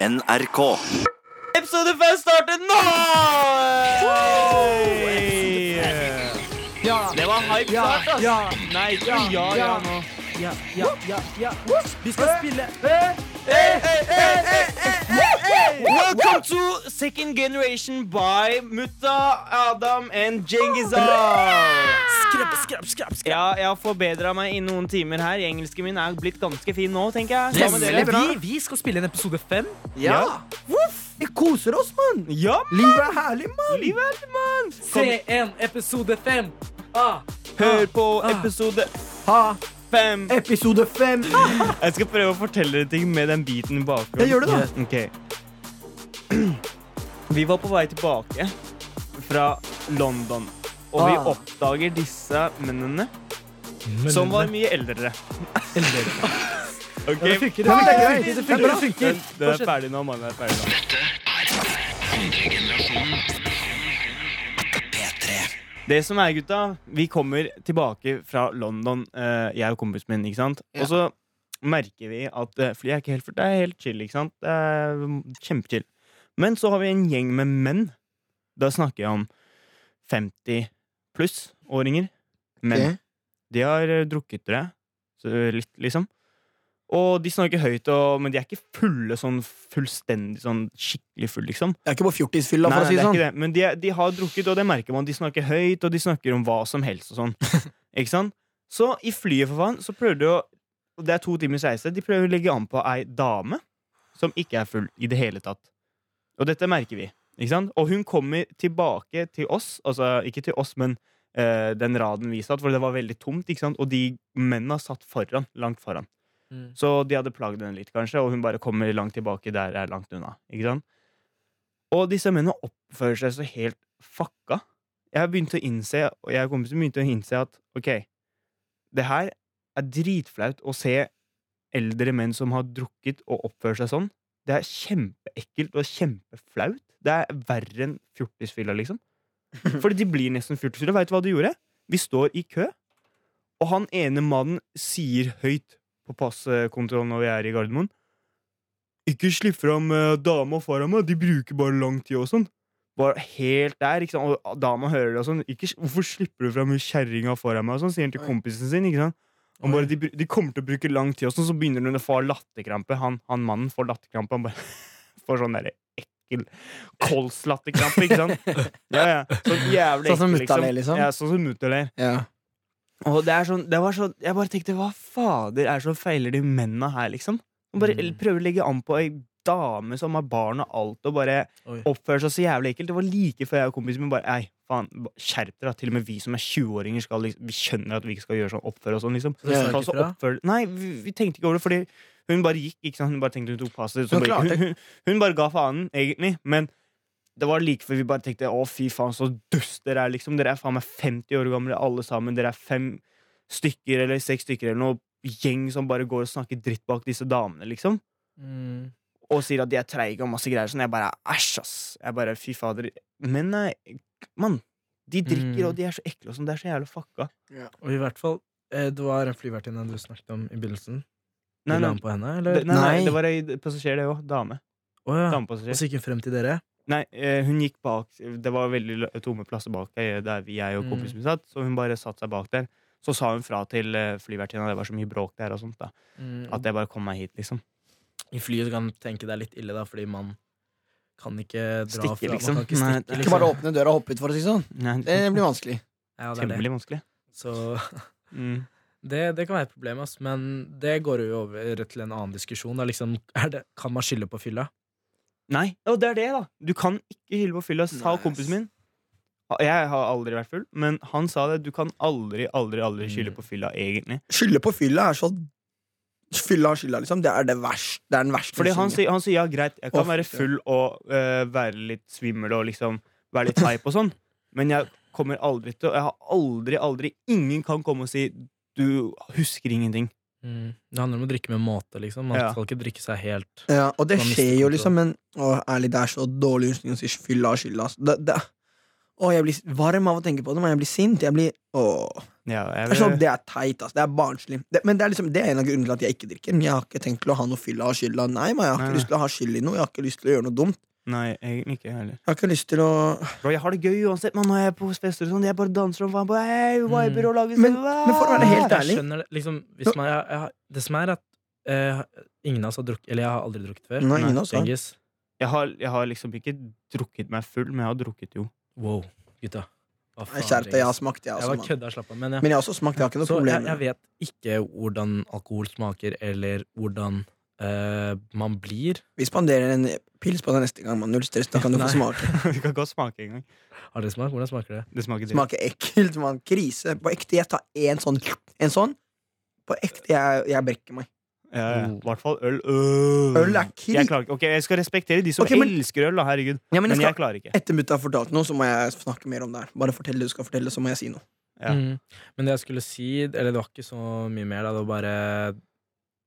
NRK. Episode 5 starter nå! Ja, Det var hype ja, start, ass. ja, Nei, ikke ja, ja, nå. ja, ja, ja, ja. Vi skal spille Welcome to Second Generation by Mutta, Adam and Djengizar. Skrapp, skrap, skrap, skrap. Ja, jeg har forbedra meg i noen timer her. Engelsken min er blitt ganske fin nå, tenker jeg. Sammen med dere. Vi, vi skal spille en episode fem. Ja. Vi koser oss, mann. Ja, Livet er herlig, mann. livet er mann. Se en episode fem. Ah. Hør på episode Ha fem. episode fem. Jeg skal prøve å fortelle dere ting med den biten i bakgrunnen. Jeg gjør det, da. Ok. Vi var på vei tilbake fra London, og vi Ah. oppdager disse mennene som var mye eldre. Ok, Det funker. Ja, men det er Det funker. Det Det er funker. Det funker. Den er ferdig nå, mann. Den er andre generasjon. Det som er, gutta, vi kommer tilbake fra London, eh, jeg og kompisen min, ikke sant? Ja. Og så merker vi at eh, flyet er ikke helt fullt. Det er helt chill, ikke sant? Det er kjempechill. Men så har vi en gjeng med menn. Da snakker jeg om 50 pluss-åringer. Men okay. De har eh, drukket, det. Så litt, liksom. Og de snakker høyt, og, men de er ikke fulle sånn fullstendig sånn skikkelig full, liksom. Det er ikke på fjortisfylla, for å si det sånn. det. Men de, de har drukket, og det merker man. De snakker høyt, og de snakker om hva som helst og sånn. ikke sant? Så i flyet, for faen, så prøver de å Det er to timers reise. De prøver å legge an på ei dame som ikke er full i det hele tatt. Og dette merker vi. Og hun kommer tilbake til oss, altså ikke til oss, men uh, den raden vi satt, for det var veldig tomt, og de mennene satt foran, langt foran. Mm. Så de hadde plagd henne litt, kanskje, og hun bare kommer langt tilbake der er langt unna. Og disse mennene oppfører seg så helt fucka. Jeg har begynt å innse, og jeg og kompisen begynte å innse at ok, det her er dritflaut å se eldre menn som har drukket og oppfører seg sånn. Det er kjempeekkelt og kjempeflaut. Det er verre enn fjortisfylla, liksom. Fordi de blir nesten fjortisfylla. Veit du hva de gjorde? Vi står i kø, og han ene mannen sier høyt på passkontrollen når vi er i Gardermoen Ikke slipp fram uh, dama foran meg, de bruker bare lang tid og sånn. Bare helt der, ikke sant? Og dama hører det og sånn. Ikke, hvorfor slipper du fram kjerringa foran meg? Og sånn, sier han til kompisen sin. ikke sant? Og bare, de, de kommer til å bruke lang tid, og sånn, så begynner hun å få latterkrampe. Han, han mannen får latterkrampe. Han bare får sånn derre ekkel kolslatterkrampe, ikke sant? Ja, ja. Sånn jævlig Sånn som ekkel, mutta ler, liksom? Ja, sånn som mutta ler. Ja. Og det er sånn, det var sånn Jeg bare tenkte, hva fader er det som feiler de mennene her, liksom? Og bare Mm. prøver å legge an på ei dame som har barn og alt, og bare Oi. oppfører seg så jævlig ekkelt. Det var like før jeg og kompisen min bare Ei, faen, skjerp dere. Til og med vi som er 20-åringer, skal liksom Vi skjønner at vi ikke skal gjøre sånn, oppføre oss sånn, liksom. Så fra? oppføre Nei, vi, vi tenkte ikke over det, fordi hun bare gikk, ikke sant. Hun bare tenkte hun tok passet. Hun, hun, hun bare ga faen, egentlig. Men det var like før vi bare tenkte å, fy faen, så dust dere er, liksom. Dere er faen meg 50 år gamle, alle sammen. Dere er fem stykker eller seks stykker eller noe gjeng som bare går og snakker dritt bak disse damene, liksom. Mm. Og sier at de er treige og masse greier. Sånn, jeg bare æsj, ass. Jeg bare, fy fader. Men nei, mann. De drikker, Mm. og de er så ekle og sånn. Det er så jævlig fucka. Og i hvert fall, eh, det var en flyvertinne du snakket om i begynnelsen. Nei, nei, på henne, eller? nei, nei, Nei. det var ei passasjer, det òg. Dame. Oh, ja. Og så gikk hun frem til dere? Nei, eh, hun gikk bak Det var veldig tomme plasser bak eh, der vi, jeg og Mm. kompisen min satt, så hun bare satte seg bak der. Så sa hun fra til eh, flyvertinna, det var så mye bråk der og sånt, da. Mm. At jeg bare kom meg hit, liksom. I flyet kan du tenke det er litt ille, da, fordi man kan ikke dra Stikke, fra liksom. Man kan ikke Nei, stikke, det er Ikke bare åpne døra og hoppe ut, for å si det sånn. Nei, Det blir vanskelig. Ja, det er det. Temmelig vanskelig. Så Mm. det, det kan være et problem, ass. men det går jo over til en annen diskusjon. Da. Liksom, er det, kan man skylde på fylla? Nei, og det er det, da. Du kan ikke skylde på fylla, sa Nice. kompisen min. Jeg har aldri vært full, men han sa det. Du kan aldri, aldri, aldri skylde Mm. på fylla, egentlig. Skylde på fylla er så Fylla og skylda, liksom. Det er det verste. Det er den verste. Fordi han sier, han sier ja, greit, jeg kan Å, være full og øh, være litt svimmel og liksom være litt hype og sånn, men jeg kommer aldri til Jeg har aldri, aldri Ingen kan komme og si du husker ingenting. Mm. Det handler om å drikke med måte, liksom. Man Ja. skal ikke drikke seg helt Ja, og det skjer jo, liksom, men å, ærlig, det er så dårlig unnskyldning å si fylla og skylda. Det, det, Å, jeg blir varm av å tenke på det, men jeg blir sint. Jeg blir Åh. Ja, jeg, sånn, det er teit, ass. Det er barnslig. Det, men det er, liksom, det er en av grunnene til at jeg ikke drikker. Jeg har ikke tenkt til å ha noe fylla og skylda. Nei, men jeg har ikke Nei, lyst til å ha skyld i noe. Jeg har ikke lyst til å gjøre noe dumt. Nei, egentlig ikke heller. Jeg har ikke lyst til å Bro, jeg har det gøy uansett, man, når jeg er på fester og sånn. Jeg bare danser og faen på hey, viber og lager Men- men for å være helt ærlig Jeg skjønner det. Liksom, hvis man, jeg, jeg, det som er at eh, ingen av oss har drukket Eller jeg har aldri drukket før. Nei, ingen av oss jeg har, jeg har liksom ikke drukket meg full, men jeg har drukket jo. Wow, gutta. Hva faen, Skjerp deg, jeg har smakt, jeg Jeg også. var mann. kødda, slapp av. Men, ja. Men jeg har også smakt, jeg har ikke noe Så problem jeg, med jeg det. vet ikke hvordan alkohol smaker, eller hvordan eh, man blir. Vi spanderer en pils på deg neste gang, mann. Null stress, da kan du få smake. Vi kan godt smake en gang. Har dere smakt? Hvordan smaker det? Det smaker dritt. Smaker ekkelt, mann. Krise. På ekte, jeg tar en sånn En sånn. På ekte, jeg, jeg brekker meg. Ja, ja. Oh. I hvert fall øl. Øh. Øl er krig. Jeg, klarer ikke. Ok, jeg skal respektere de som okay, men- elsker øl, da. Herregud. Ja, men Men jeg jeg klarer ikke. etter mutta har fortalt noe, så må jeg snakke mer om det her. Bare fortell det du skal fortelle, så må jeg si noe. Ja. Mm. Men det jeg skulle si, eller det var ikke så mye mer, da, det var bare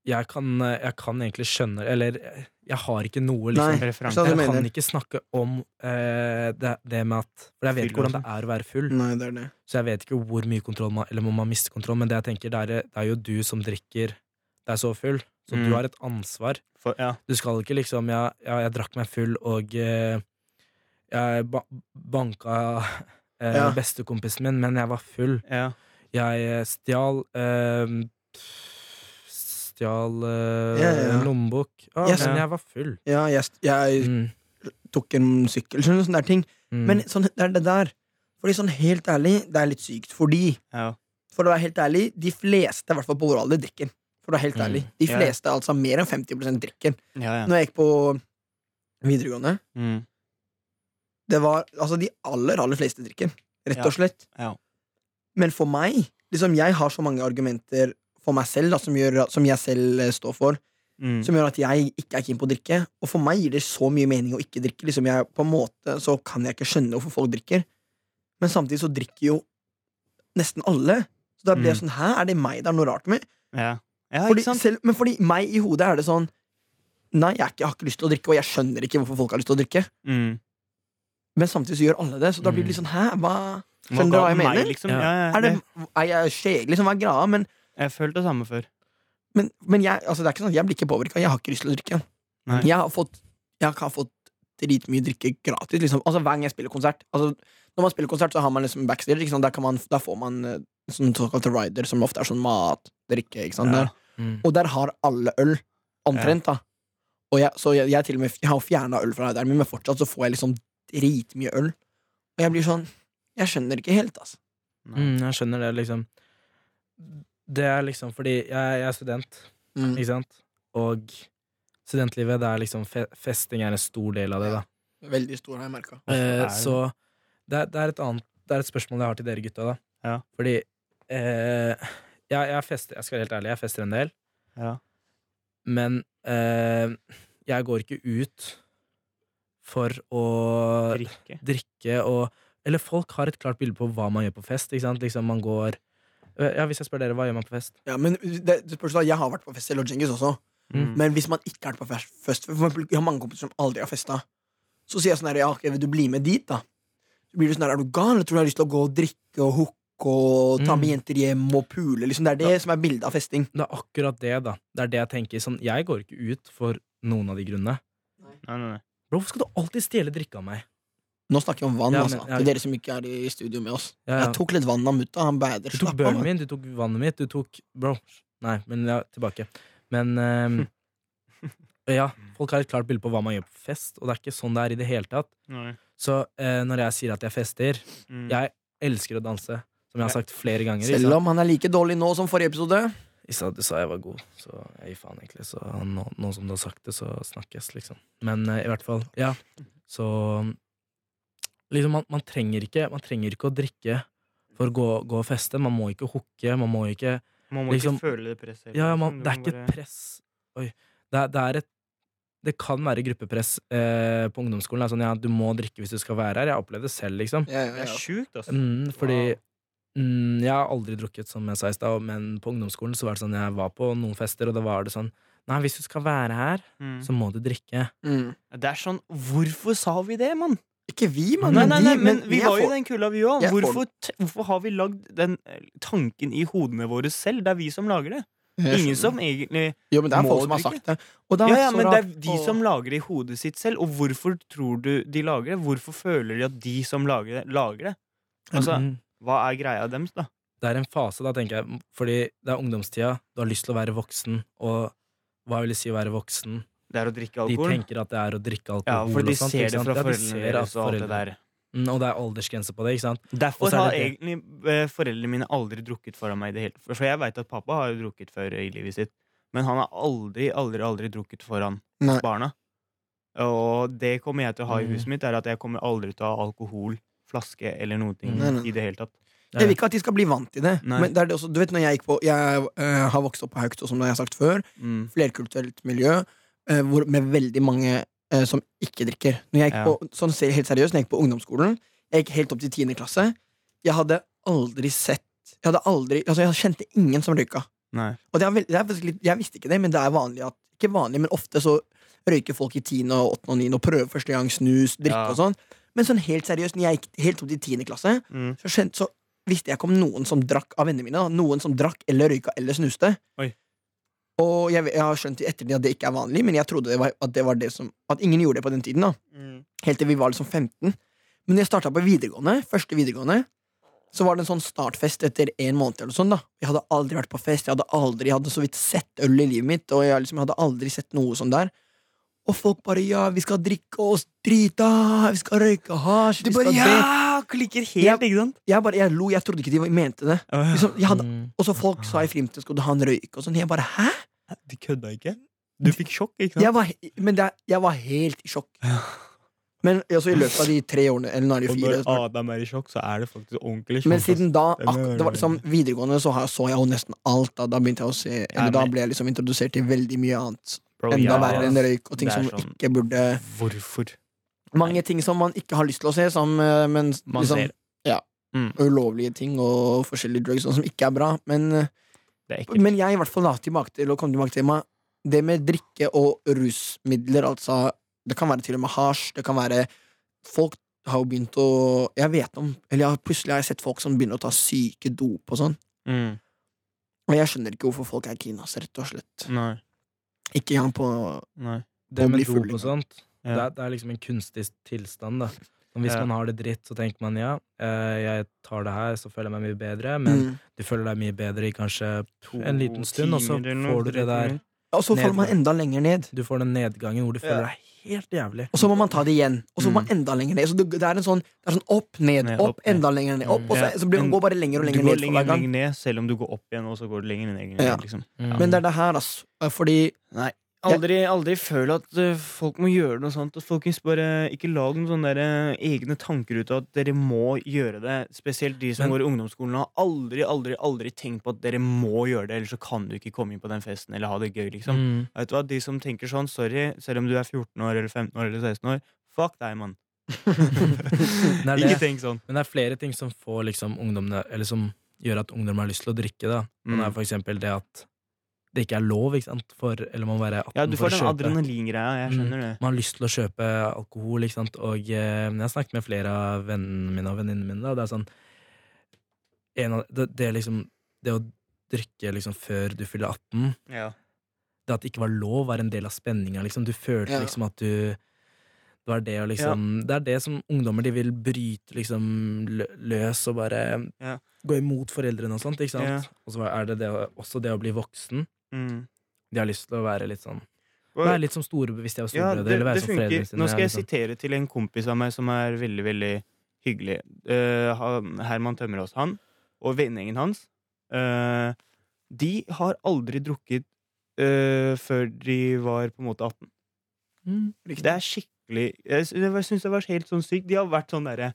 jeg kan, jeg kan egentlig skjønne Eller jeg har ikke noe, liksom. Referanse. Jeg mener. kan ikke snakke om eh, det, det med at For jeg vet ikke hvordan det er å være full. Nei, det er det. Så jeg vet ikke hvor mye kontroll man Eller må man miste kontroll, men det jeg tenker, det er, det er jo du som drikker deg så full. Så Mm. du har et ansvar. For, ja. Du skal ikke liksom Ja, ja jeg drakk meg full, og eh, jeg ba banka eh, bestekompisen min, men jeg var full. Ja. Jeg eh, stjal eh, Stjal eh, lommebok. Ah, Yes. Men jeg var full. Ja, jeg, jeg Mm, tok en sykkel, eller sånne der ting. mm. Men sånn, det er det der. Fordi sånn helt ærlig, det er litt sykt. Fordi, ja. for å være helt ærlig, de fleste, i hvert fall på vår alder, drikker. For å være helt Mm. ærlig. De fleste altså mer enn 50 drikker. ja, ja. Når jeg gikk på videregående, Mm. det var altså de aller, aller fleste drikker. Rett og slett. Ja. Men for meg, liksom jeg har så mange argumenter for meg selv, da, som, gjør, som jeg selv eh, står for, Mm. som gjør at jeg ikke er keen på å drikke. Og for meg gir det så mye mening å ikke drikke. Liksom jeg, på en måte så kan jeg ikke skjønne hvorfor folk drikker. Men samtidig så drikker jo nesten alle. Så da blir jeg sånn Hæ, er det meg det er noe rart med? Ja. Ja, Fordi, ikke sant? selv, men fordi meg i hodet er det sånn Nei, jeg, er ikke, jeg har ikke lyst til å drikke, og jeg skjønner ikke hvorfor folk har lyst til å drikke. Mm. Men samtidig så gjør alle det, så da blir det litt sånn Hæ, hva Skjønner du hva jeg Meg, mener? Liksom. Ja. Er, det, er jeg skjeg, liksom? Hva er greia? Men, Jeg følte det samme før. men, men jeg, altså, det er ikke sånn jeg blir ikke påvirka. Jeg har ikke lyst til å drikke. Nei. Jeg har fått Jeg har fått dritmye drikke gratis. Liksom. Altså Hver gang jeg spiller konsert altså, Når man spiller konsert, så har man liksom backstage. Ikke sant? Der, kan man, der får man eh, sånn såkalt rider, som ofte er sånn mat, drikke. Ikke sant? Ja. Der. Mm. Og der har alle øl. Omtrent, da. Og jeg, så jeg, jeg, til og med, jeg har fjerna øl fra der, men fortsatt så får jeg liksom dritmye øl. Og jeg blir sånn Jeg skjønner ikke helt, altså. Mm, jeg skjønner det, liksom. Det er liksom fordi jeg, jeg er student, Mm. ikke sant? Og studentlivet, det er liksom fe Festing er en stor del av det, da. Veldig stor, har jeg merka. Eh, så det er, det er et annet Det er et spørsmål jeg har til dere gutta, da. Ja. Fordi eh, jeg, jeg fester Jeg skal være helt ærlig, jeg fester en del, Ja. men eh, jeg går ikke ut for å Drikke. drikke og Eller folk har et klart bilde på hva man gjør på fest. Ikke sant? Liksom man går Ja, Hvis jeg spør dere, hva gjør man på fest? Ja, men det, det spørs da, Jeg har vært på fest i Lodgingis også. Mm. Men hvis man ikke har vært på fest, fest For eksempel, jeg har mange kompiser som aldri har festa. Så sier jeg sånn her, ja, ok, vil du bli med dit, da? Så blir du sånn her, er du gal? Tror du har lyst til å gå og drikke og hooke og ta Mm. med jenter hjem og pule. Liksom. Det er det som er bildet av festing. Det er akkurat det, da. Det er det jeg tenker. Sånn, jeg går ikke ut for noen av de grunnene. Nei, nei, nei. Bro, hvorfor skal du alltid stjele drikke av meg? Nå snakker vi om vann, Ja, altså. men- ja. Til dere som ikke er i studio med oss. Ja, ja. Jeg tok litt vann av mutta. Han bader. Du tok bønnen min, du tok vannet mitt, du tok Bro. Nei, men ja, tilbake. Men um, Ja, folk har et klart bilde på hva man gjør på fest, og det er ikke sånn det er i det hele tatt. nei. Så uh, når jeg sier at jeg fester Mm. Jeg elsker å danse, som jeg har sagt flere ganger. Selv om han er like dårlig nå som forrige episode. Issa, du sa jeg var god, så jeg gir faen, egentlig. Så nå, nå som du har sagt det, så snakkes, liksom. Men uh, i hvert fall, ja. Så liksom, man, man, trenger ikke, man trenger ikke å drikke for å gå, gå og feste. Man må ikke hooke, man må ikke Man må liksom- ikke føle det presset. Ja, liksom. man, det er ikke et press. Oi. Det det er et det kan være gruppepress eh, på ungdomsskolen. Sånn, ja, du må drikke hvis du skal være her. Jeg har opplevd det selv, liksom. Ja, Det ja, er sjukt, altså. Mm, fordi Wow. Mm, Jeg har aldri drukket, som jeg sa i stad, men på ungdomsskolen så var det sånn jeg var på noen fester, og da var det sånn Nei, hvis du skal være her, Mm. så må du drikke. Mm. Det er sånn Hvorfor sa vi det, mann? Ikke vi, mann. Nei, nei, nei, men vi vi var jo i den kulla, vi òg. Hvorfor, hvorfor har vi lagd den eh, tanken i hodene våre selv? Det er vi som lager det. Ingen som egentlig Jo, men det er må folk som har sagt det. Og det Ja, ja, men det er de som lager det i hodet sitt selv. Og hvorfor tror du de lager det? Hvorfor føler de at de som lager det, lager det? Altså, Mm. Hva er greia deres, da? Det er en fase, da, tenker jeg. Fordi det er ungdomstida. Du har lyst til å være voksen. Og hva vil det si å være voksen? Det er å drikke alkohol? De tenker at det er å drikke alkohol. Ja, for de og sånt, ser det fra Ja, de foreldrene deres og alt det der. Mm, Og det er aldersgrense på det, ikke sant? Derfor er har det egentlig eh, foreldrene mine aldri drukket foran meg i det hele For jeg veit at pappa har jo drukket før i livet sitt, men han har aldri, aldri, aldri drukket foran Nei. barna. Og det kommer jeg til å ha i Mm. huset mitt, er at jeg kommer aldri til å ha alkohol, flaske eller noe ting Nei, nei. i det hele tatt. Jeg vil ikke at de skal bli vant til det. Nei. Men det er det også, du vet når Jeg gikk på Jeg eh, har vokst opp på Haugto, som jeg har sagt før. Mm. Flerkulturelt miljø eh, hvor, med veldig mange eh, som ikke drikker. Når jeg gikk Ja. på, sånn helt seriøst, når jeg gikk på ungdomsskolen Jeg gikk helt opp til tiende klasse. Jeg hadde aldri sett Jeg hadde aldri Altså jeg kjente ingen som røyka. Og det er veld, det er litt, jeg visste ikke det, men det er vanlig at Ikke vanlig, men ofte så røyker folk i tiende, og åttende og niende og prøver første gang snus, drikke Ja. og sånn. Men sånn helt seriøst, når jeg gikk helt opp til tiende klasse, Mm. så, skjønte, så visste jeg ikke om noen som drakk av vennene mine. Da. Noen som drakk eller røyka eller snuste. Oi. Og jeg, jeg har skjønt i ettertid at det ikke er vanlig, men jeg trodde det var, at det var det som At ingen gjorde det på den tiden. da Mm. Helt til vi var liksom 15. Men når jeg starta på videregående, første videregående, så var det en sånn startfest etter en måned. eller sånn da Jeg hadde aldri vært på fest, jeg hadde aldri jeg hadde så vidt sett øl i livet mitt. Og jeg, liksom, hadde aldri sett noe sånn der. Og folk bare 'ja, vi skal drikke oss drita', 'vi skal røyke hasj', Du vi bare skal ja! Klikker helt, ikke sant? Jeg bare, jeg lo, jeg trodde ikke de mente det. Liksom, jeg hadde, Mm. og så folk sa i frimtid 'skal du ha en røyk?' og sånn. Jeg bare 'hæ?' De kødda ikke? Du fikk sjokk, ikke sant? Jeg var, men det, jeg var helt i sjokk. Men altså, i løpet av de tre årene, eller nå er det Og når. Adam er i sjokk, så er det faktisk ordentlig sjokk. Men siden da, Det var liksom videregående, så så jeg jo nesten alt. Da, da begynte jeg å se Eller da men- ble jeg liksom introdusert til veldig mye annet. Bro, Enda ja, verre enn røyk og ting som sånn- ikke burde Hvorfor? Mange ting som man ikke har lyst til å se, som, eh, men Man liksom, ser. ja, Mm. ulovlige ting og forskjellige drugs sånn som ikke er bra. Men eh, er. Men jeg i hvert fall la tilbake til å komme tilbake til meg Det med drikke og rusmidler, altså Det kan være til og med hasj, det kan være Folk har jo begynt å Jeg vet om Eller jeg, plutselig har jeg sett folk som begynner å ta syke dop og sånn. Mm. Og jeg skjønner ikke hvorfor folk er altså, rett og slett. Nei. Ikke engang på Nei. Det med dop og sånt, Ja. det, er, det er liksom en kunstig tilstand. da Og Hvis Ja. man har det dritt, så tenker man ja, eh, jeg tar det her, så føler jeg meg mye bedre. Men mm. du føler deg mye bedre i kanskje To en liten stund, og så får du det der. Og så faller man enda lenger ned. Du får den nedgangen hvor du føler Ja. deg helt jævlig. Og så må man ta det igjen. Og så må Mm. man enda lenger ned. Så det, det er en sånn, det er sånn opp, ned, Ned, opp, opp, ned. enda lenger ned. Opp, og så, Ja, så blir, går bare lenger og lenger ned. Du går lenger, lenger ned, selv om du går opp igjen, og så går du lenger ned. Lenger ned Ja. liksom. Mm. Men det er det her, altså. Fordi Nei. Aldri, aldri føl at eh, folk må gjøre noe sånt. Og folkens, bare ikke lag noen sånne der, eh, egne tanker ut av at dere må gjøre det. Spesielt de som Men- går i ungdomsskolen har aldri, aldri, aldri tenkt på at dere må gjøre det, ellers så kan du ikke komme inn på den festen eller ha det gøy, liksom. Mm. Vet du hva, De som tenker sånn, sorry, selv om du er 14 år eller 15 år eller 16 år, fuck deg, mann. Ikke tenk sånn. Men det er flere ting som får liksom ungdommene Eller som gjør at ungdom har lyst til å drikke. da Og Det Mm. er for eksempel det at det ikke er lov, ikke sant? For, eller man må være 18 Ja, du for får å den kjøpe. adrenalingreia. Jeg skjønner det. Man har lyst til å kjøpe alkohol, ikke sant. Og eh, jeg har snakket med flere av vennene mine og venninnene mine. og Det er sånn en av, det, det, liksom, det å drikke liksom før du fyller 18 Ja. Det at det ikke var lov, var en del av spenninga. Liksom. Du følte Ja. liksom at du det, var det, å liksom, det er det som ungdommer de vil bryte liksom løs og bare Ja. gå imot foreldrene og sånt. Ikke sant? Ja. Og så er det, det også det å bli voksen. Mm. De har lyst til å være litt sånn Være litt som storebror hvis de er Ja, det, eller være som funker. sine. Nå skal jeg jeg sitere til en kompis av meg som er veldig, veldig hyggelig. Uh, Herman Tømmerås. Han og vennegjengen hans uh, De har aldri drukket uh, før de var på en måte 18. Mm. Det er skikkelig jeg syns det var helt sånn sykt. De har vært sånn derre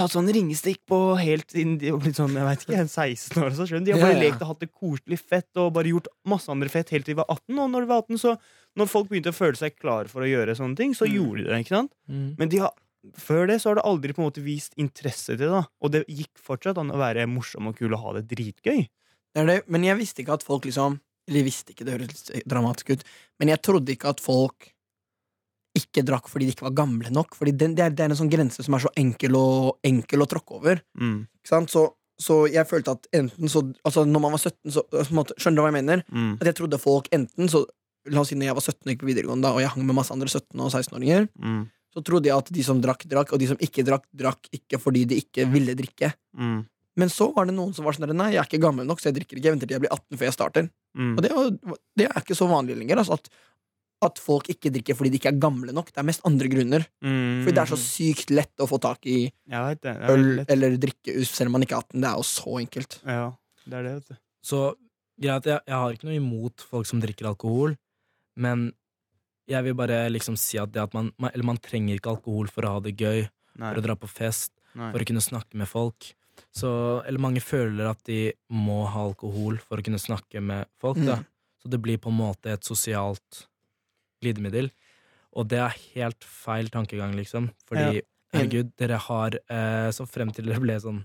Tatt sånn ringestikk på helt siden de har blitt sånn, jeg vet ikke, 16 år. Så, skjønner de har bare Ja, ja. lekt og hatt det koselig fett og bare gjort masse andre fett helt til de var 18. Og når de var 18, så når folk begynte å føle seg klare for å gjøre sånne ting, så Mm. gjorde de det. ikke sant? Mm. Men de har, før det så har det aldri på en måte vist interesse til det. da Og det gikk fortsatt an å være morsom og kul og ha det dritgøy. Det det, men jeg visste ikke at folk liksom Eller visste ikke, det høres litt dramatisk ut, men jeg trodde ikke at folk ikke drakk fordi de ikke var gamle nok. Fordi den, det, er, det er en sånn grense som er så enkel å, enkel å tråkke over. Mm. Så, så jeg følte at enten så Altså, når man var 17, så på måte, Skjønner du hva jeg mener? Mm. At jeg trodde folk enten så La oss si når jeg var 17 og gikk på videregående, da, og jeg hang med masse andre 17- og 16-åringer, Mm. så trodde jeg at de som drakk, drakk, og de som ikke drakk, drakk ikke fordi de ikke ville drikke. Mm. Men så var det noen som var sånn Nei, jeg er ikke gammel nok, så jeg drikker ikke. Jeg venter til jeg blir 18 før jeg starter. Mm. Og det, er det er ikke så vanlig lenger. Altså, at, at folk ikke drikker fordi de ikke er gamle nok. Det er mest andre grunner. Mm. Fordi det er så sykt lett å få tak i det. det øl lett. eller drikke selv om man ikke er 18. Det er jo så enkelt. Ja, det er det, vet du. Så greit, jeg, jeg har ikke noe imot folk som drikker alkohol, men jeg vil bare liksom si at det at man, man Eller man trenger ikke alkohol for å ha det gøy, Nei. for å dra på fest, Nei. for å kunne snakke med folk. Så, eller mange føler at de må ha alkohol for å kunne snakke med folk. Da. Mm. Så det blir på en måte et sosialt glidemiddel. Og det er helt feil tankegang, liksom. Fordi, herregud, dere har eh, Så frem til dere ble sånn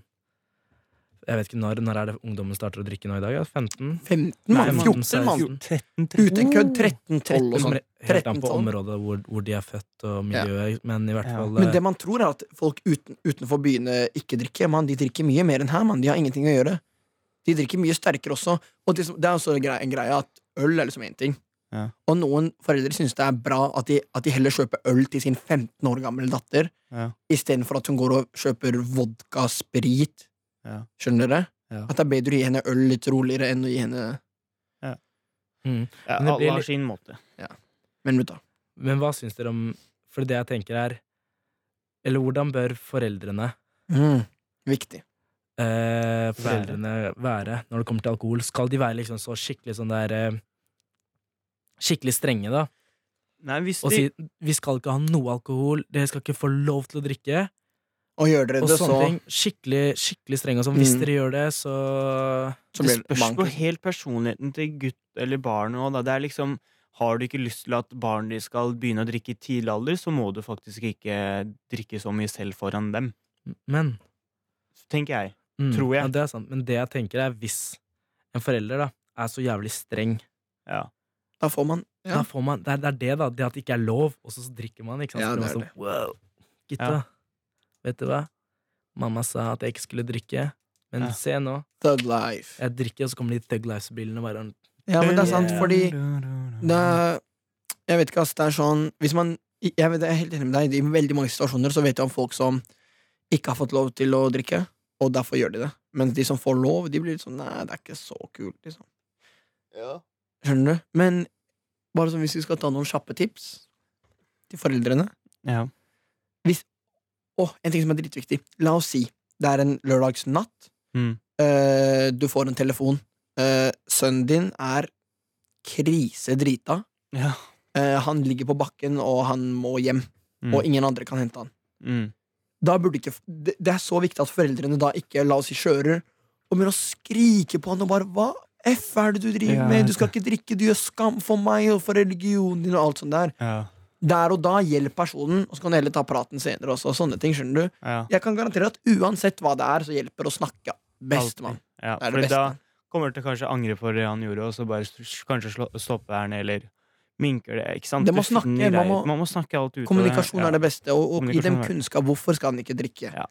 Jeg vet ikke når. Når er det ungdommen starter å drikke nå i dag? Ja? 15? 15, Nei, mann. men 14, mann. 16. 13, Uten kødd 13-12 og sånn. Helt an på området hvor, hvor de er født og miljøet, men i hvert Ja. fall Men eh, det man tror, er at folk uten, utenfor byene ikke drikker. Man, de drikker mye mer enn her. Man. De har ingenting å gjøre. De drikker mye sterkere også. Og det, det er også en greie, en greie at øl er liksom én ting. Ja. Og noen foreldre syns det er bra at de, at de heller kjøper øl til sin 15 år gamle datter, Ja. istedenfor at hun går og kjøper vodka, sprit. Ja. Skjønner dere? Ja. At det er bedre å gi henne øl litt roligere enn å gi henne mm. Ja, alle blir har litt- sin måte. Men vet Men hva syns dere om For det jeg tenker er Eller hvordan bør foreldrene mm, Viktig. eh, Foreldrene være når det kommer til alkohol? Skal de være liksom så skikkelig sånn der eh, Skikkelig strenge, da? Nei, hvis Og de si vi skal ikke ha noe alkohol, dere skal ikke få lov til å drikke. Og gjør dere Og det, sånne så, ting. Skikkelig, skikkelig strenge. Sånn, hvis Mm. dere gjør det, så så Det blir det spørs på helt personligheten til gutt eller barn òg, da. Det er liksom Har du ikke lyst til at barnet de skal begynne å drikke i tidlig alder, så må du faktisk ikke drikke så mye selv foran dem. Men Tenker jeg. mm, Tror jeg. Ja, det er sant. Men det jeg tenker, er hvis en forelder da er så jævlig streng Ja. Da får man ja. Da får man, det, er, det er det, da. Det at det ikke er lov, og så drikker man. Ikke sant? Ja, det er det. sånn, wow, gutta, Ja. vet du hva? Mamma sa at jeg ikke skulle drikke, men Ja. se nå. Thug life. Jeg drikker, og så kommer de Thug Life-bilene bare Ja, men det er sant, fordi det er, Jeg vet ikke, ass. Det er sånn Hvis man Jeg, vet, jeg er helt enig med deg. I veldig mange situasjoner så vet jeg om folk som ikke har fått lov til å drikke, og derfor gjør de det. Mens de som får lov, de blir litt sånn Nei, det er ikke så kult, liksom. Skjønner du? Men bare sånn hvis vi skal ta noen kjappe tips til foreldrene Ja. Å, en ting som er dritviktig. La oss si det er en lørdagsnatt. Mm. Uh, du får en telefon. Uh, sønnen din er krisedrita. Ja. Uh, han ligger på bakken, og han må hjem. Mm. Og ingen andre kan hente han. Mm. Ikke det, det er så viktig at foreldrene da ikke la oss si kjører og begynner å skrike på han og bare Hva F er det du driver Ja, med? Du skal ikke drikke, du gjør skam for meg og for religionen din og alt sånt der. Ja. Der og da hjelp personen, og så kan du heller ta praten senere også. Sånne ting, skjønner du. Ja. Jeg kan garantere at uansett hva det er, så hjelper å snakke. Bestemann. ja. Det er det da kommer du til kanskje angre for det han gjorde, og så bare kanskje slå, stoppe her ned, eller minker det. Ikke sant? Det må snakke, man må- man må snakke alt ut. Kommunikasjon er det beste, og, og gi dem kunnskap. Hvorfor skal han ikke drikke? Ja.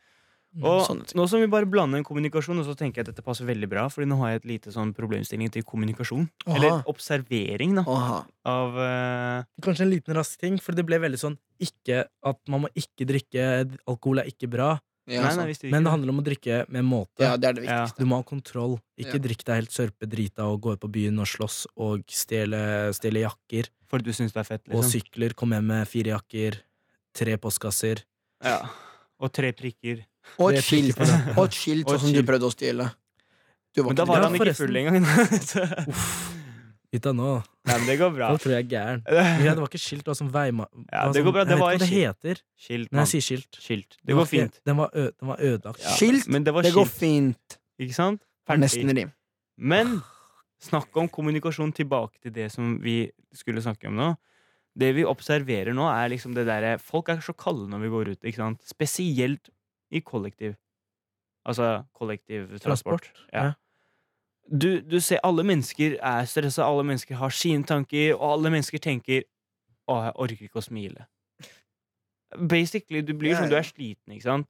Og nå som vi bare blander en kommunikasjon, og så tenker jeg at dette passer veldig bra, Fordi nå har jeg et lite sånn problemstilling til kommunikasjon. Aha. Eller observering, da. Aha. Av uh... Kanskje en liten rask ting, for det ble veldig sånn ikke, at man må ikke drikke Alkohol er ikke bra, Ja, Nei, nei, det men det handler om å drikke med måte. ja, det er det Ja. Du må ha kontroll. Ikke Ja. drikk deg helt sørpedrita og gå ut på byen og slåss og stjele, stjele jakker For du syns det er fett, og liksom. sykler. Kom hjem med fire jakker, tre postkasser. Ja. Og tre prikker. Og et skilt, og et skilt sånn som du prøvde å stjele. Du var Men da var han ikke full engang. Gutta, nå Nei, men det går bra. Nå tror jeg er gæren. Ja, det var ikke skilt, det var sånn veima... Ja, det går bra, Det var jeg vet ikke hva det skilt. heter Skilt, Nei, jeg sier skilt. Skilt. Det går var fint. Den var, ø, den var ødelagt. Ja. Skilt, Men det var Det går fint. Ikke sant? Ferdig. Nesten rim. Men snakk om kommunikasjon tilbake til det som vi skulle snakke om nå. Det vi observerer nå, er liksom det derre Folk er så kalde når vi går ut, ikke sant? Spesielt i kollektiv. Altså kollektivtransport. Transport. Ja. Du, du ser alle mennesker er stressa, alle mennesker har sine tanker, og alle mennesker tenker 'Å, jeg orker ikke å smile'. Basically, du blir som sånn, du er sliten, ikke sant?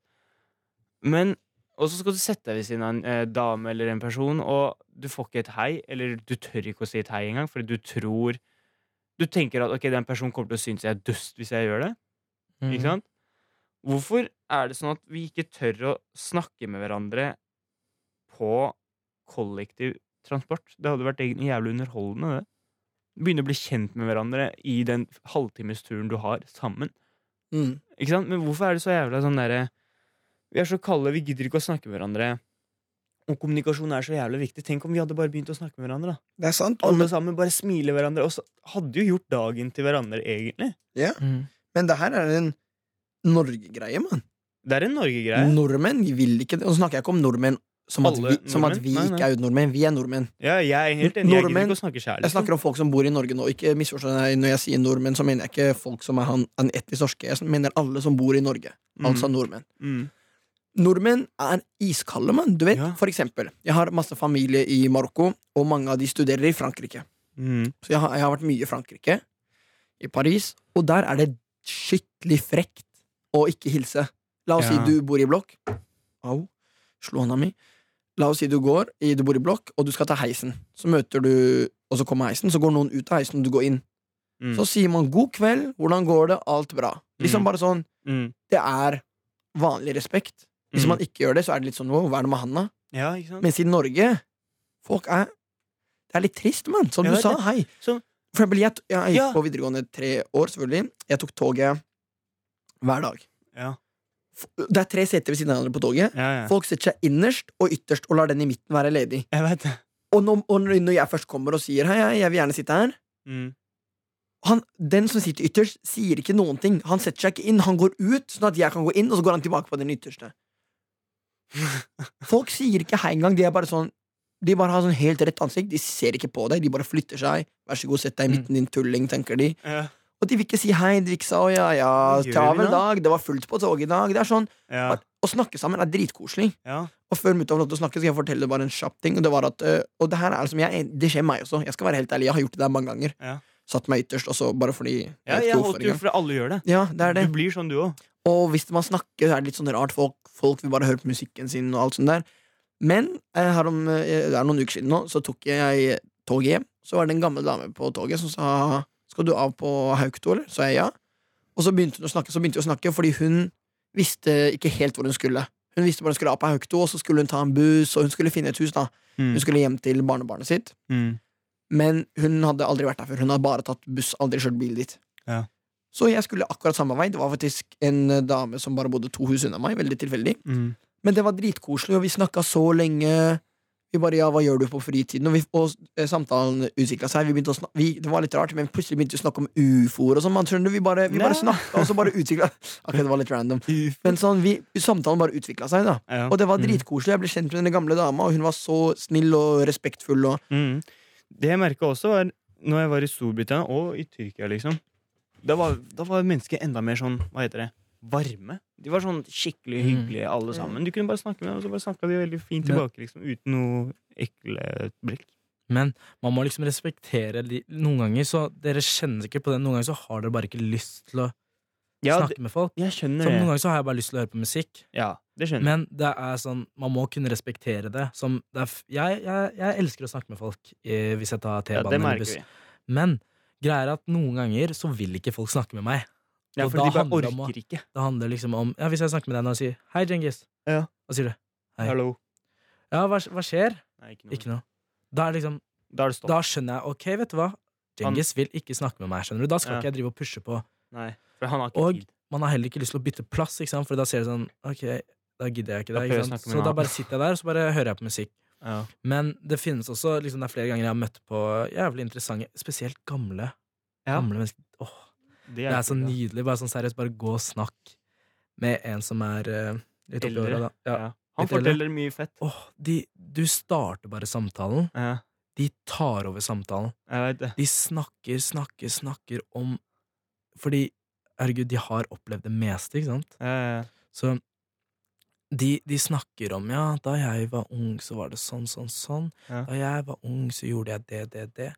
Men Og så skal du sette deg ved siden av en eh, dame eller en person, og du får ikke et hei, eller du tør ikke å si et hei engang, fordi du tror Du tenker at ok, den personen kommer til å synes jeg er dust hvis jeg gjør det. Mm. Ikke sant? Hvorfor er det sånn at vi ikke tør å snakke med hverandre på kollektiv transport? Det hadde vært egentlig jævlig underholdende, det. Begynne å bli kjent med hverandre i den halvtimesturen du har sammen. Mm. Ikke sant? Men hvorfor er det så jævla sånn derre Vi er så kalde, vi gidder ikke å snakke med hverandre. Og kommunikasjon er så jævlig viktig. Tenk om vi hadde bare begynt å snakke med hverandre. da Det er sant. Alle sammen bare smiler hverandre, og så hadde jo gjort dagen til hverandre, egentlig. Ja. Mm. Men det her er en Norge-greie, mann. Det er en Norge-greie. Nordmenn vil ikke det. Og så snakker jeg ikke om nordmenn som at vi, som at vi Nei, nei. ikke er nordmenn. Vi er nordmenn. Ja, jeg er helt enig. Jeg gidder ikke å snakke kjærlighet. Jeg snakker om folk som bor i Norge nå. Ikke misforstå meg når jeg sier nordmenn, så mener jeg ikke folk som er han, han etnisk norske. Jeg mener alle som bor i Norge. Altså nordmenn. mm. Nordmenn er iskalde, mann. Du vet, Ja. for eksempel, jeg har masse familie i Marokko, og mange av de studerer i Frankrike. Mm. Så jeg har, jeg har vært mye i Frankrike, i Paris, og der er det skikkelig frekt å ikke hilse. La oss Ja. si du bor i blokk. Au, slo hånda mi. La oss si du går, i, du bor i blokk, og du skal ta heisen. Så møter du, og så kommer heisen, så går noen ut av heisen, og du går inn. Mm. Så sier man 'god kveld, hvordan går det', alt bra. Liksom Mm. bare sånn. Mm. Det er vanlig respekt. Hvis Mm. man ikke gjør det, så er det litt sånn hva er det med han', da? Ja, ikke sant? Mens i Norge Folk er Det er litt trist, mann. Som Ja, du sa. Hei. Så, For eksempel, jeg, jeg gikk Ja. på videregående tre år, selvfølgelig. Jeg tok toget hver dag. Ja. Det er tre seter ved siden av hverandre på toget. Ja, ja. Folk setter seg innerst og ytterst og lar den i midten være ledig. Jeg vet det. Og når, og når jeg først kommer og sier 'hei, jeg vil gjerne sitte her', Mm. han, den som sitter ytterst, sier ikke noen ting. Han setter seg ikke inn, han går ut, sånn at jeg kan gå inn, og så går han tilbake på den ytterste. Folk sier ikke hei engang. De er bare sånn De bare har sånn helt rett ansikt. De ser ikke på deg. De bare flytter seg. Vær så god, sett deg i midten, din tulling, tenker de. Ja. Og de vil ikke si hei. De vil ikke si 'å ja, ja, travel dag', 'det var fullt på toget i dag'. Det er sånn Ja. Å snakke sammen er dritkoselig. ja. Og før mutter'n får å snakke, skal jeg fortelle bare en kjapp ting. Og det var at Og det her er som jeg, Det skjer meg også. Jeg skal være helt ærlig, jeg har gjort det der mange ganger. Ja. Satt meg ytterst, og så bare fordi jeg ja, jeg holdt jo fordi alle gjør det. Ja, det er det. Du blir sånn, du òg. Og hvis man snakker, så er det litt sånn rart. Folk, folk vil bare høre på musikken sin og alt sånt der. Men her om, det er noen uker siden nå, så tok jeg toget hjem. Så var det en gammel dame på toget som sa Skal du av på Haukto, eller? Så jeg ja. Og så begynte hun å snakke, så begynte hun å snakke fordi hun visste ikke helt hvor hun skulle. Hun visste bare hun skulle av på Haukto, og så skulle hun ta en buss, og hun skulle finne et hus. da Mm. Hun skulle hjem til barnebarnet sitt. Mm. Men hun hadde aldri vært der før. Hun hadde bare tatt buss, aldri kjørt bil dit. Ja. Så jeg skulle akkurat samme vei. Det var faktisk en dame som bare bodde to hus unna meg. Veldig tilfeldig. Mm. Men det var dritkoselig, og vi snakka så lenge. Vi bare 'ja, hva gjør du på fritiden?' Og, vi, og eh, samtalen utvikla seg. Vi begynte å snak- vi, det var litt rart, men plutselig begynte vi å snakke om ufoer og sånn. Man skjønner, Vi bare, vi bare snakka, og så bare utvikla Ok, det var litt random. Men sånn, vi, samtalen bare utvikla seg, da. Ja. Og det var Mm. dritkoselig. Jeg ble kjent med den gamle dama, og hun var så snill og respektfull. Og Mm. Det jeg merka også, var når jeg var i Storbritannia og i Tyrkia, liksom. Da var, da var mennesket enda mer sånn, hva heter det, varme. De var sånn skikkelig Mm. hyggelige, alle sammen. Du kunne bare snakke med dem, og så bare snakka de veldig fint tilbake, liksom, uten noe ekle blikk. Men man må liksom respektere de. Noen ganger så Dere kjenner sikkert på det. Noen ganger så har dere bare ikke lyst til å Ja, snakke med folk. jeg skjønner Som noen ganger så har jeg bare lyst til å høre på musikk. Ja, det skjønner. Men det er sånn man må kunne respektere det. Som det er jeg, jeg, jeg elsker å snakke med folk eh, hvis jeg tar T-banen ja, eller buss. Men greia er at noen ganger så vil ikke folk snakke med meg. Ja, for de bare orker om ikke. Det handler liksom om Ja, Hvis jeg snakker med deg nå og sier 'Hei, Djengis', Ja. hva sier du? Hei. Hallo. Ja, hva, hva skjer? Nei, ikke noe. Ikke noe. Da er det liksom Da er. Da skjønner jeg Ok, vet du hva? Djengis vil ikke snakke med meg. skjønner du Da skal Ja. ikke jeg drive og pushe på. Nei, for han har ikke Og tid. man har heller ikke lyst til å bytte plass, ikke sant? for da ser du sånn Ok, da gidder jeg ikke det. Ikke sant? Så da bare sitter jeg der, og så bare hører jeg på musikk. Ja. Men det finnes også liksom, Det er flere ganger jeg har møtt på jævlig interessante, spesielt gamle Ja. Gamle mennesker. Åh, det er så kult, da. nydelig. Bare sånn seriøst, bare gå og snakk med en som er uh, litt oppi åra, da. Ja. Ja. Han forteller mye fett. Åh, de, du starter bare samtalen. Ja, De tar over samtalen. det. De snakker, snakker, snakker om Fordi, herregud, de har opplevd det meste, ikke sant? Så de, de snakker om ja, da jeg var ung, så var det sånn, sånn, sånn. Da jeg var ung, så gjorde jeg det, det, det.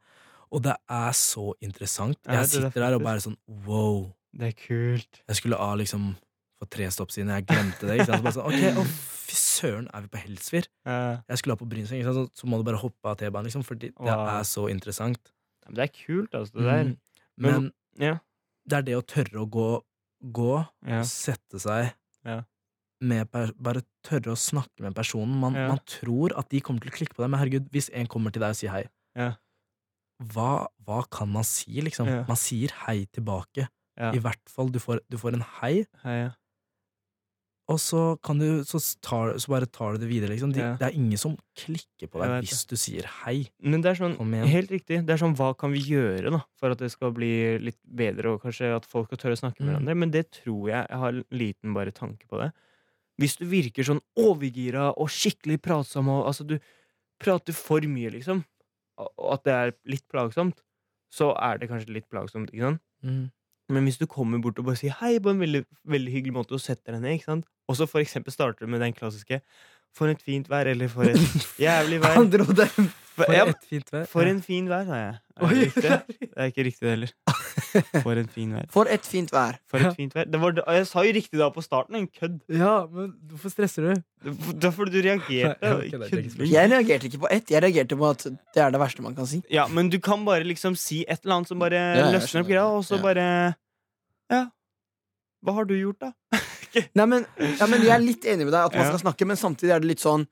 Og det er så interessant. Jeg er sitter der og bare sånn wow. Det er kult. Jeg skulle av liksom for tre stopp siden, jeg glemte det. Ikke sant? Så bare sånn, ok, å fy søren, er vi på Helsfyr? Jeg skulle av på Brynseng? Så, så må du bare hoppe av T-banen, liksom, fordi det er så interessant. Men Det er kult, altså. Det der. Mm. Men- Men Ja. det er det å tørre å gå, gå Ja. sette seg Ja. med per, Bare tørre å snakke med personen. Man, Ja. man tror at de kommer til å klikke på deg, men herregud, hvis en kommer til deg og sier hei, Ja. Hva, hva kan man si, liksom? Ja. Man sier hei tilbake. Ja. I hvert fall, du får, du får en hei, Hei, ja. og så kan du Så, tar, så bare tar du det videre, liksom. De. Det er ingen som klikker på deg hvis du sier hei. Men det er sånn, helt riktig. Det er sånn, hva kan vi gjøre da, for at det skal bli litt bedre, og kanskje at folk skal tørre å snakke med Mm. hverandre? Men det tror jeg Jeg har en liten bare tanke på det. Hvis du virker sånn overgira og skikkelig pratsom, og altså du prater for mye, liksom, og at det er litt plagsomt, så er det kanskje litt plagsomt, ikke sant? Mm. Men hvis du kommer bort og bare sier hei på en veldig, veldig hyggelig måte og setter deg ned, ikke sant? og så for eksempel starter du med den klassiske 'for et fint vær', eller 'for et jævlig vær'. Han dro den. For, For ja, et fint vær. for en fin vær, sa jeg. Er det riktig? Det er ikke riktig, det heller. For en fin vær. For et fint vær. For et fint vær. Det var, jeg sa jo riktig da på starten. En kødd. Ja, men hvorfor stresser du? Det var fordi du reagerte. Nei, det er spørsmål. Jeg reagerte ikke på ett, jeg reagerte på at det er det verste man kan si. Ja, men du kan bare liksom si et eller annet som bare ja, løsner opp greia, og så Ja. bare Ja. Hva har du gjort, da? Nei, men, ja, men Jeg er litt enig med deg at man Ja. skal snakke, men samtidig er det litt sånn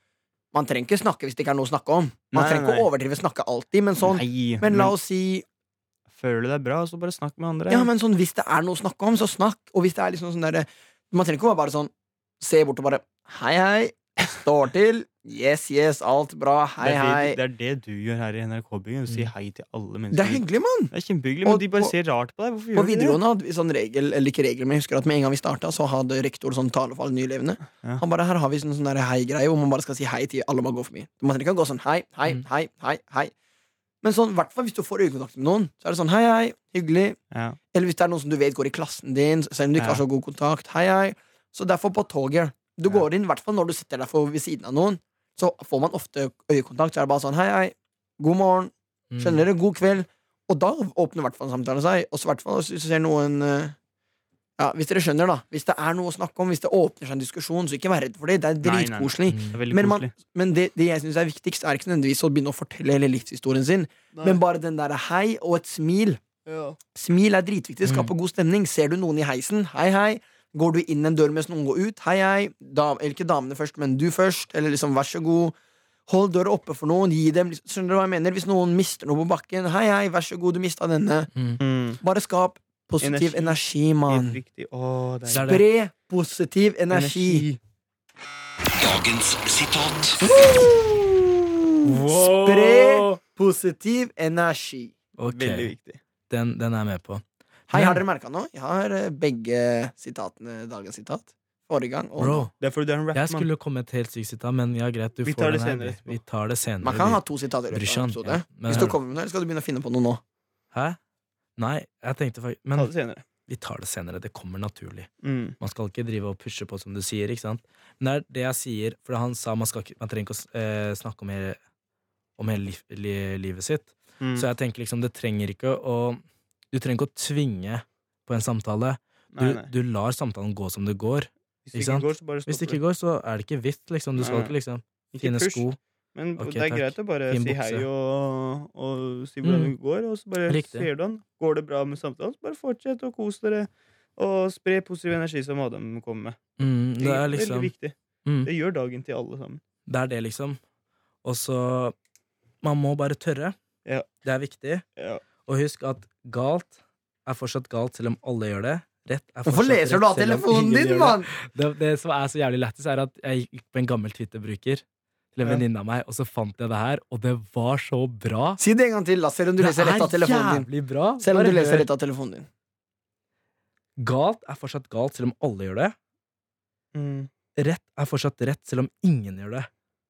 Man trenger ikke snakke hvis det ikke er noe å snakke om. Man Nei, trenger ikke å overdrive snakke alltid, men sånn Nei, Men la oss si Føler du deg bra, så bare snakk med andre. Ja, men sånn hvis det er noe å snakke om, så snakk. Og hvis det er liksom sånn der, Man trenger ikke å bare sånn se bort og bare Hei, hei. Står til. Yes, yes, alt bra. Hei, det, hei. det, det er det du gjør her i NRK-bygget. Du sier Mm. hei til alle mennesker. Det er hyggelig, mann. Det er kjempehyggelig, Og men de bare på- ser rart på deg. Hvorfor På gjør du det? videregående hadde vi sånn regel, eller ikke regel, men jeg husker at med en gang vi starta, så hadde rektor sånn tale for alle nyelevene. Ja. Han bare, her har vi sånn, sånn hei-greie hvor man bare skal si hei til alle man går forbi. Man trenger ikke å gå sånn hei, hei, Mm. hei, hei, hei. Men sånn, hvert fall hvis du får øyekontakt med noen, så er det sånn hei, hei, hyggelig. Ja. Eller hvis det er noen som du vet går i klassen din, selv om du ikke Ja. har så god kontakt. Hei, hei. Så derfor på toget. Du Ja. går inn, i hvert fall når du sitter der for ved siden av noen, så får man ofte øyekontakt. Så er det bare sånn hei, hei, god morgen, Mm. skjønner dere, god kveld. Og da åpner i hvert fall samtalen seg. Og så i hvert fall hvis du ser noen eh, Ja, Hvis dere skjønner, da. Hvis det er noe å snakke om, hvis det åpner seg en diskusjon, så ikke vær redd for det. Det er Nei, nei, nei. dritkoselig. Men, man, men det, det jeg syns er viktigst, er ikke nødvendigvis å begynne å fortelle hele livshistorien sin, men bare den derre hei og et smil. Smil er dritviktig. Skaper mm. god stemning. Ser du noen i heisen, hei, hei. Går du inn en dør mens noen går ut, hei, hei. Dam, eller ikke damene først, men du først. Eller liksom, vær så god. Hold døra oppe for noen. Gi dem Skjønner du hva jeg mener? Hvis noen mister noe på bakken, hei, hei, vær så god, du mista denne. Mm. Mm. Bare skap positiv Energi. energi, mann. Spre positiv energi. Dagens sitat. Spre positiv energi. Okay. veldig viktig. den, den er jeg med på. Hei, Men- har dere merka noe? Jeg har eh, begge sitatene dagens sitat. Forrige gang. Og Bro, Det er fordi du er en jeg skulle komme med et helt sykt sitat, men ja, greit, du Vi får tar det senere Vi- tar det senere. man kan ha to sitater i løpet av ja. Hvis du kommer med noe, eller skal du begynne å finne på noe nå? Hæ? Nei, jeg tenkte faktisk Ta Men senere. vi tar det senere. Det kommer naturlig. Mm. Man skal ikke drive og pushe på, som du sier. ikke sant? Men det er det jeg sier, for han sa man, skal man trenger ikke å eh, snakke om hele, om hele liv, li, livet sitt. Mm. Så jeg tenker liksom, det trenger ikke å Du trenger ikke å tvinge på en samtale. Du, Nei, nei. du lar samtalen gå som det går. Hvis det ikke ikke går, så bare Hvis det ikke går, så er det ikke vits, liksom. Du skal Nei, ikke liksom finne sko. Men okay, det er takk. greit å bare Finn si bukse. hei og, og si hvordan Mm. det går, og så bare Riktig. sier du han. Går det bra med samtalen, så bare fortsett å kose dere. Og spre positiv energi, som Adam kommer med. Mm, det er Veldig liksom viktig. mm, Det gjør dagen til alle sammen. Det er det, liksom. Og så Man må bare tørre. Ja. Det er viktig. Ja. Og husk at galt er fortsatt galt, selv om alle gjør det. Rett er Hvorfor leser rett, du av telefonen din, mann?! det. Det, det som er så jævlig lættis, er at jeg gikk på en gammel Twitter-bruker til en Ja. venninne av meg, og så fant jeg det her, og det var så bra. Si det en gang til, da, selv om du det leser rett av telefonen din. bra. Selv om du leser rett av telefonen din. Galt er fortsatt galt, selv om alle gjør det. Mm. Rett er fortsatt rett, selv om ingen gjør det.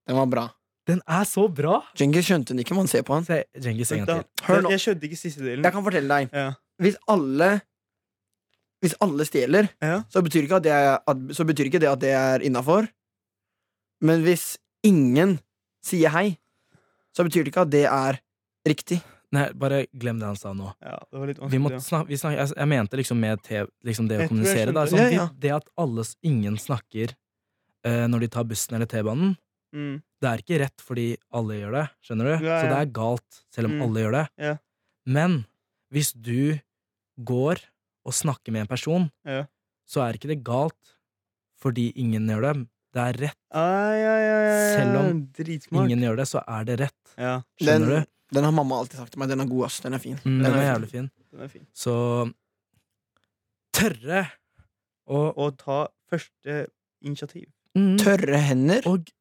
Den var bra. Den er så bra! Djengis skjønte den ikke, man ser på han. Se, Genghis, en gang til. Hør nå. Jeg skjønte ikke siste delen. Jeg kan fortelle deg. Ja. Hvis alle Hvis alle stjeler, Ja. så betyr ikke, at det er, at, så betyr ikke det at det er innafor. Men hvis ingen sier hei, så betyr det ikke at det er riktig. Nei, bare glem det han sa nå. Ja, det var litt Vi må vanskelig. snakke, vi snakke, jeg, jeg mente liksom med te, liksom det å kommunisere. Da. Sånn, det. Ja, ja. Det at alle, ingen snakker uh, når de tar bussen eller T-banen. Mm. det er ikke rett fordi alle gjør det. Skjønner du? Ja, Så det er galt selv om Mm. alle gjør det. Ja. Men hvis du går og snakker med en person, Ja. så er ikke det galt fordi ingen gjør det. Det er rett. Ai, ai, ai, Selv om Dritsmart. Ingen gjør det, så er det rett. Ja, Den, du? den har mamma alltid sagt til meg. Den er god, ass. Den er fin. Mm, Den den er er fin. jævlig fin. den er fin. Så tørre å Å ta første initiativ. mm, Tørre hender. Og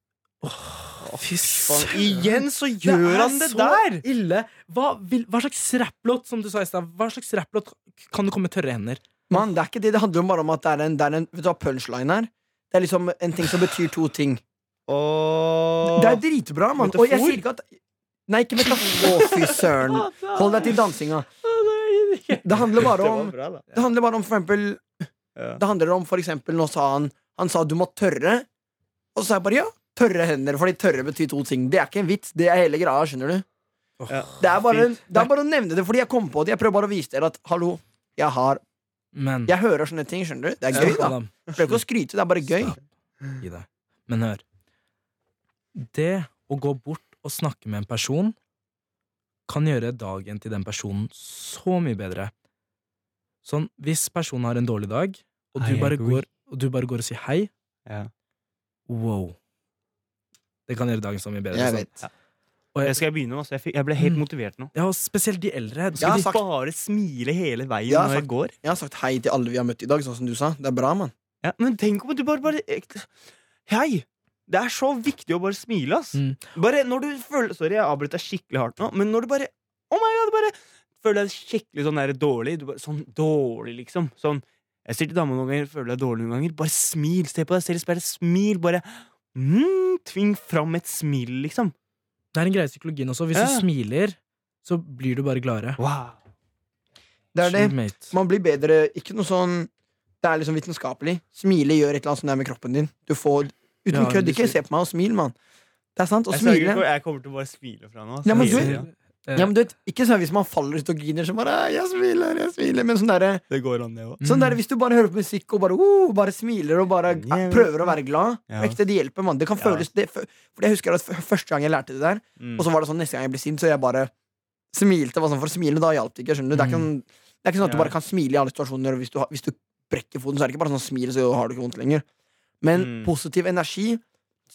Åh, Fy søren! igjen så gjør er han det så der! ille! Hva, vil, hva slags rapplåt, som du sa i stad, hva slags rapplåt kan du komme med tørre hender? Mann, det er ikke det. Det handler jo bare om at det er en, det er en Vet du hva punchline er? Det er liksom en ting som betyr to ting. Oh. Det er dritbra, mann. Og jeg sier ikke at Nei, ikke metafor. Å, fy søren. Hold deg til dansinga. Det handler bare om. Det handler bare om for eksempel Det handler om for eksempel Nå sa han Han sa du må tørre Og så sa jeg bare ja Tørre hender Fordi tørre betyr to ting Det er ikke en vits Det er hele greia Skjønner du Det er bare, det er bare å nevne det Fordi jeg kom på det Jeg prøver bare å vise dere at Hallo Jeg har Men Jeg hører sånne ting Skjønner du Det er gøy da Adam, prøver ikke å skryte Det er bare gøy gi deg. Men hør. Det å gå bort og snakke med en person kan gjøre dagen til den personen så mye bedre. Sånn, hvis personen har en dårlig dag, og du, I bare agree. går, og du bare går og sier hei, Ja. wow. Det kan gjøre dagen så mye bedre. Jeg sånn. vet Og Jeg jeg, begynne, altså. Jeg, jeg ble helt Mm. motivert nå. ja, spesielt de eldre. Skal de sagt- bare smile hele veien Jeg når når jeg går? Jeg har sagt hei til alle vi har møtt i dag Sånn som du sa Det er bra, mann Ja, men tenk om du bare, bare Hei! Det er så viktig å bare smile, ass. Mm. Bare når du føler Sorry, jeg avbrøt deg skikkelig hardt nå, men når du bare Oh my god, bare føler deg skikkelig sånn der dårlig. Du bare, sånn dårlig, liksom. Sånn Jeg sier til dama noen ganger føler deg dårlig noen ganger. Bare smil. Se på deg selv i speilet. Smil. Bare mm, Tving fram et smil, liksom. Det er en greie i psykologien også. Hvis Ja. du smiler, så blir du bare gladere. Wow. Det er det Mate. Man blir bedre Ikke noe sånn Det er liksom vitenskapelig Smile gjør et eller annet som det er med kroppen din Du får Uten Ja, kødd du Ikke se på meg og smil, mann Det er sant Å Jeg, sverger smile på- jeg kommer til å bare smile fra nå. ass. Ja, men du-. Eh, Ja, men du vet, ikke sånn hvis man faller ut og griner, så bare 'Jeg smiler, jeg smiler'. Men sånn derre Det går an, det òg. sånn der, hvis du bare hører på musikk og bare, uh, bare smiler og bare eh, prøver å være glad Ja. Ekte, det hjelper, mann. Det kan føles det, For jeg husker at første gang jeg lærte det der, Mm. og så var det sånn neste gang jeg ble sint, så jeg bare smilte. Var sånn, for å smile, da hjalp det ikke. skjønner du Det er ikke, sånn, det er ikke sånn at du bare kan smile i alle situasjoner. Hvis du, hvis du brekker foten, så er det ikke bare sånn smil, så har du ikke vondt lenger. Men Mm. positiv energi,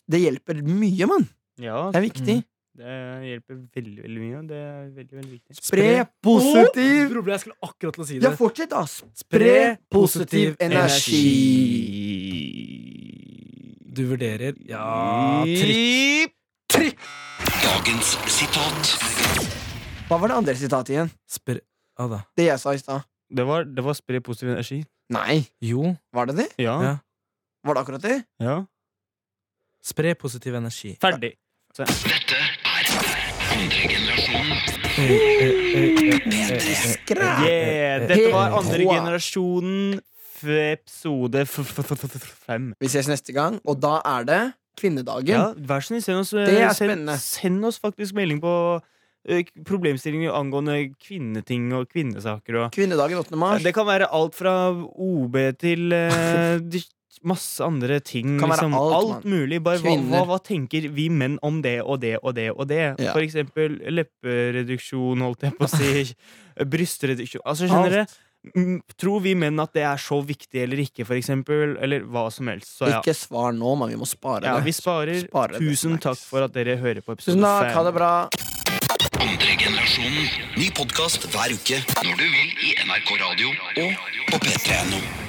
det hjelper mye, mann. Ja, Det er viktig. Mm. Det hjelper veldig, veldig mye. Det er veldig, veldig viktig. Spre positiv Bro, jeg skulle akkurat til å si det. Ja, fortsett, da. Spre positiv energi. Du vurderer Ja, trykk. Trykk! Dagens sitat. Hva var det andre sitatet igjen? Spre... Ja da. Det jeg sa i stad. Det var, det var spre positiv energi. Nei, Jo. var det det? Ja. Ja. Var det akkurat det? ja. Spre positiv energi. Ferdig. Dette er andre generasjon Yeah, dette var andre generasjonen episode fem. Vi ses neste gang, og da er det kvinnedagen. Ja, vær så snill, send oss, eh, Det er send, spennende. send oss faktisk melding på eh, problemstillinger angående kvinneting og kvinnesaker. Og, Kvinnedagen 8. mars. det kan være alt fra OB til de- masse andre ting. Kan være liksom, alt, alt mulig. Bare hva, hva, hva tenker vi menn om det og det og det og det? Ja. For eksempel leppereduksjon, holdt jeg på å si. Brystreduksjon. Altså, skjønner dere? Tror vi menn at det er så viktig eller ikke, for eksempel? Eller hva som helst. Så ja. Ikke svar nå, men vi må spare ja det. vi sparer. Spare Tusen det. takk for at dere hører på episode Tusen takk, ha det bra. Andre generasjonen. Ny podkast hver uke når du vil i NRK Radio og på p3.no.